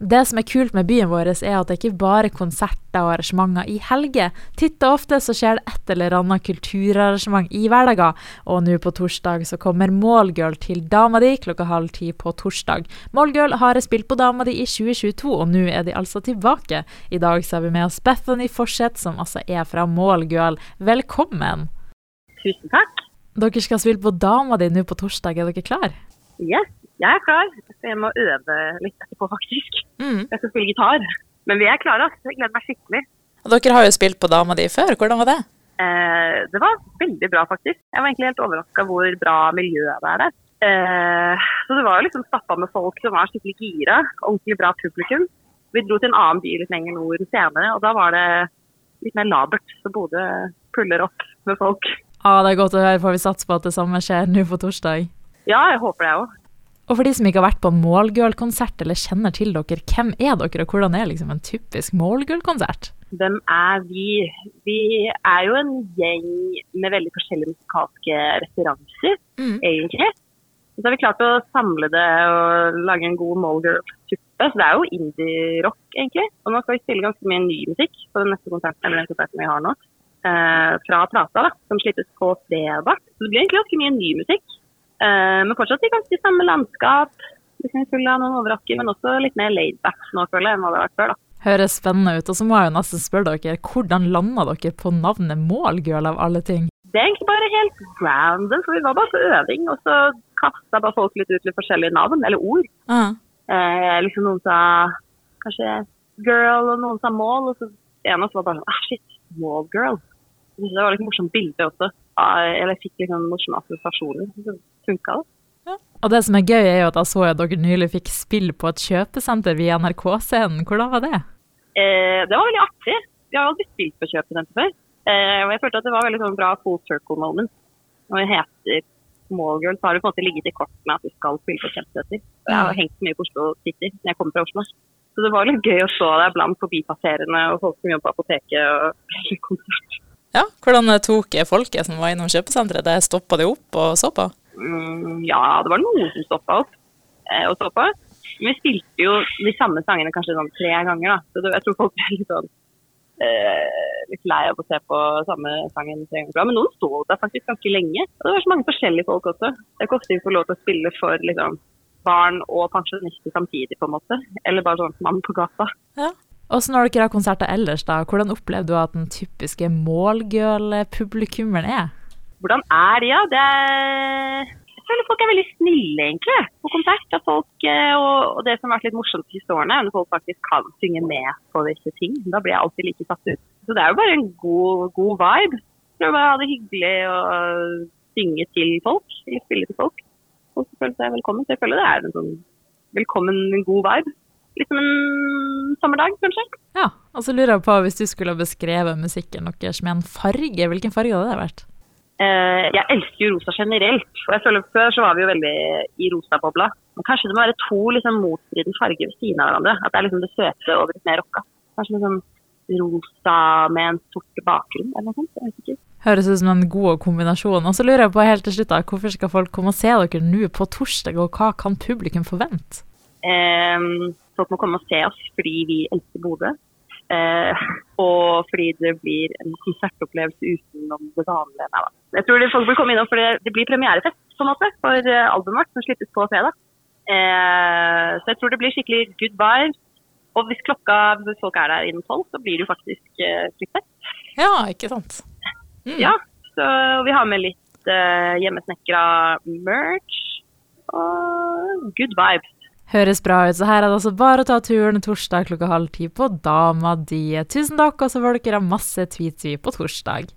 Det som er kult med byen vår, er at det ikke bare er konserter og arrangementer i helger. Titt og ofte så skjer det et eller annet kulturarrangement i hverdager, og nå på torsdag så kommer Målgirl til dama di klokka halv ti på torsdag. Målgirl har spilt på dama di i 2022, og nå er de altså tilbake. I dag så har vi med oss Bethany Forseth, som altså er fra Målgirl. Velkommen! Tusen takk. Dere skal spille på dama di nå på torsdag, er dere klar? Yes, jeg er klar. Så jeg må øve litt etterpå, faktisk. Mm. Jeg skal spille gitar. Men vi er klare. altså. Jeg gleder meg skikkelig. Og dere har jo spilt på dama di før, hvordan var det? Eh, det var veldig bra, faktisk. Jeg var egentlig helt overraska hvor bra miljøet det er der. Eh, så det var jo liksom stappa med folk som var skikkelig gira. Ordentlig bra publikum. Vi dro til en annen by litt lenger nord senere, og da var det litt mer labert. Så Bodø puller opp med folk. Ah, det er godt å høre, for vi satser på at det samme skjer nå på torsdag. Ja, jeg håper det òg. Og for de som ikke har vært på Målgirl-konsert eller kjenner til dere, hvem er dere, og hvordan er liksom en typisk Målgirl-konsert? Hvem er vi? Vi er jo en gjeng med veldig forskjellige musikalske referanser, Mm. egentlig. Så har vi klart å samle det og lage en god Målgirl-suppe. Så det er jo indie-rock, egentlig. Og nå skal vi spille ganske mye ny musikk på den neste konserten, eller den konserten vi har nå. Eh, fra plata, da, som slippes på fredag. Så det blir egentlig ganske mye ny musikk. Eh, men fortsatt i ganske samme landskap. Liksom full av noen overrasker, men også litt mer laidback nå, føler jeg, enn hva det har vært før. da. Høres spennende ut. Og så må jeg jo nesten spørre dere, hvordan landa dere på navnet Målgirl av alle ting? Det er egentlig bare helt random, for vi var bare på øving, og så kasta bare folk litt ut litt forskjellige navn, eller ord. Ah. Eh, liksom noen sa kanskje girl, og noen sa mål, og så en av oss var bare sånn ah, shit, mall girl. Jeg synes Det var litt morsomt bilde også. Eller jeg fikk liksom morsomme assosiasjoner. Så funka det. Og det som er gøy, er jo at jeg så at dere nylig fikk spill på et kjøpesenter via NRK-scenen. Hvordan var det? Eh, det var veldig artig. Vi har jo aldri spilt på kjøpesenter før. Eh, og jeg følte at det var veldig sånn bra full circle moment. Når det heter Smallgirl, så har det på en måte ligget i kortene at vi skal spille på kjøpesenter. Jeg har hengt mye på Oslo City når jeg kommer fra Oslo. Så det var litt gøy å se deg blant forbipasserende og folk som jobber på apoteket og. Ja, Hvordan tok folket som var innom kjøpesenteret det? Stoppa de opp og så på? Mm, ja, det var noen som stoppa opp eh, og så på. Men vi spilte jo de samme sangene kanskje sånn tre ganger, da. Så det, jeg tror folk ble litt sånn eh, litt lei av å se på samme sangen tre ganger. Men noen sto der faktisk ganske lenge. Og det var så mange forskjellige folk også. Det er ikke ofte vi får lov til å spille for liksom, barn og pensjonister samtidig, på en måte. Eller bare sånn mann på gata. Ja. Og så når dere har konserter ellers, da, hvordan opplevde du at den typiske Målgirl-publikummeren er? Hvordan er de, ja? Det er... Jeg føler folk er veldig snille, egentlig, på konsert. Folk, eh, og, og det som har vært litt morsomt de siste årene, er når folk faktisk kan synge med på visse ting. Da blir jeg alltid like satt ut. Så det er jo bare en god, god vibe. Prøve å ha det hyggelig og synge til folk, eller spille til folk. Folk som føler seg velkommen. Så jeg føler det er en sånn velkommen, god vibe. Litt som en sommerdag, kanskje. Ja, og så lurer jeg på, hvis du skulle beskrevet musikken deres med en farge, hvilken farge hadde det vært? Eh, jeg elsker jo rosa generelt. og jeg føler Før så var vi jo veldig i rosa-bobla. Men kanskje det må være to liksom, motstridende farger ved siden av hverandre. At det er liksom det søte over litt mer rocka. Kanskje liksom rosa med en sort bakgrunn eller noe sånt. Jeg vet ikke. Høres ut som en god kombinasjon. Og så lurer jeg på helt til slutt, da, hvorfor skal folk komme og se dere nå på torsdag, og hva kan publikum forvente? Eh, folk må komme og se oss fordi vi elsker Bodø. Eh, og fordi det blir en konsertopplevelse utenom det vanlige. Nei. Jeg tror folk vil komme innom, for det, det blir premierefest på en måte, for eh, albumet vårt som slippes på fredag. Eh, så jeg tror det blir skikkelig good vibes. Og hvis klokka, hvis folk er der innen tolv, så blir det jo faktisk eh, fritt. Ja, ikke sant? Mm. Ja, så vi har med litt eh, hjemmesnekra merch og good vibes. Høres bra ut. Så her er det altså bare å ta turen torsdag klokka halv ti på Dama di. Tusen takk, og så får dere masse tweets på torsdag.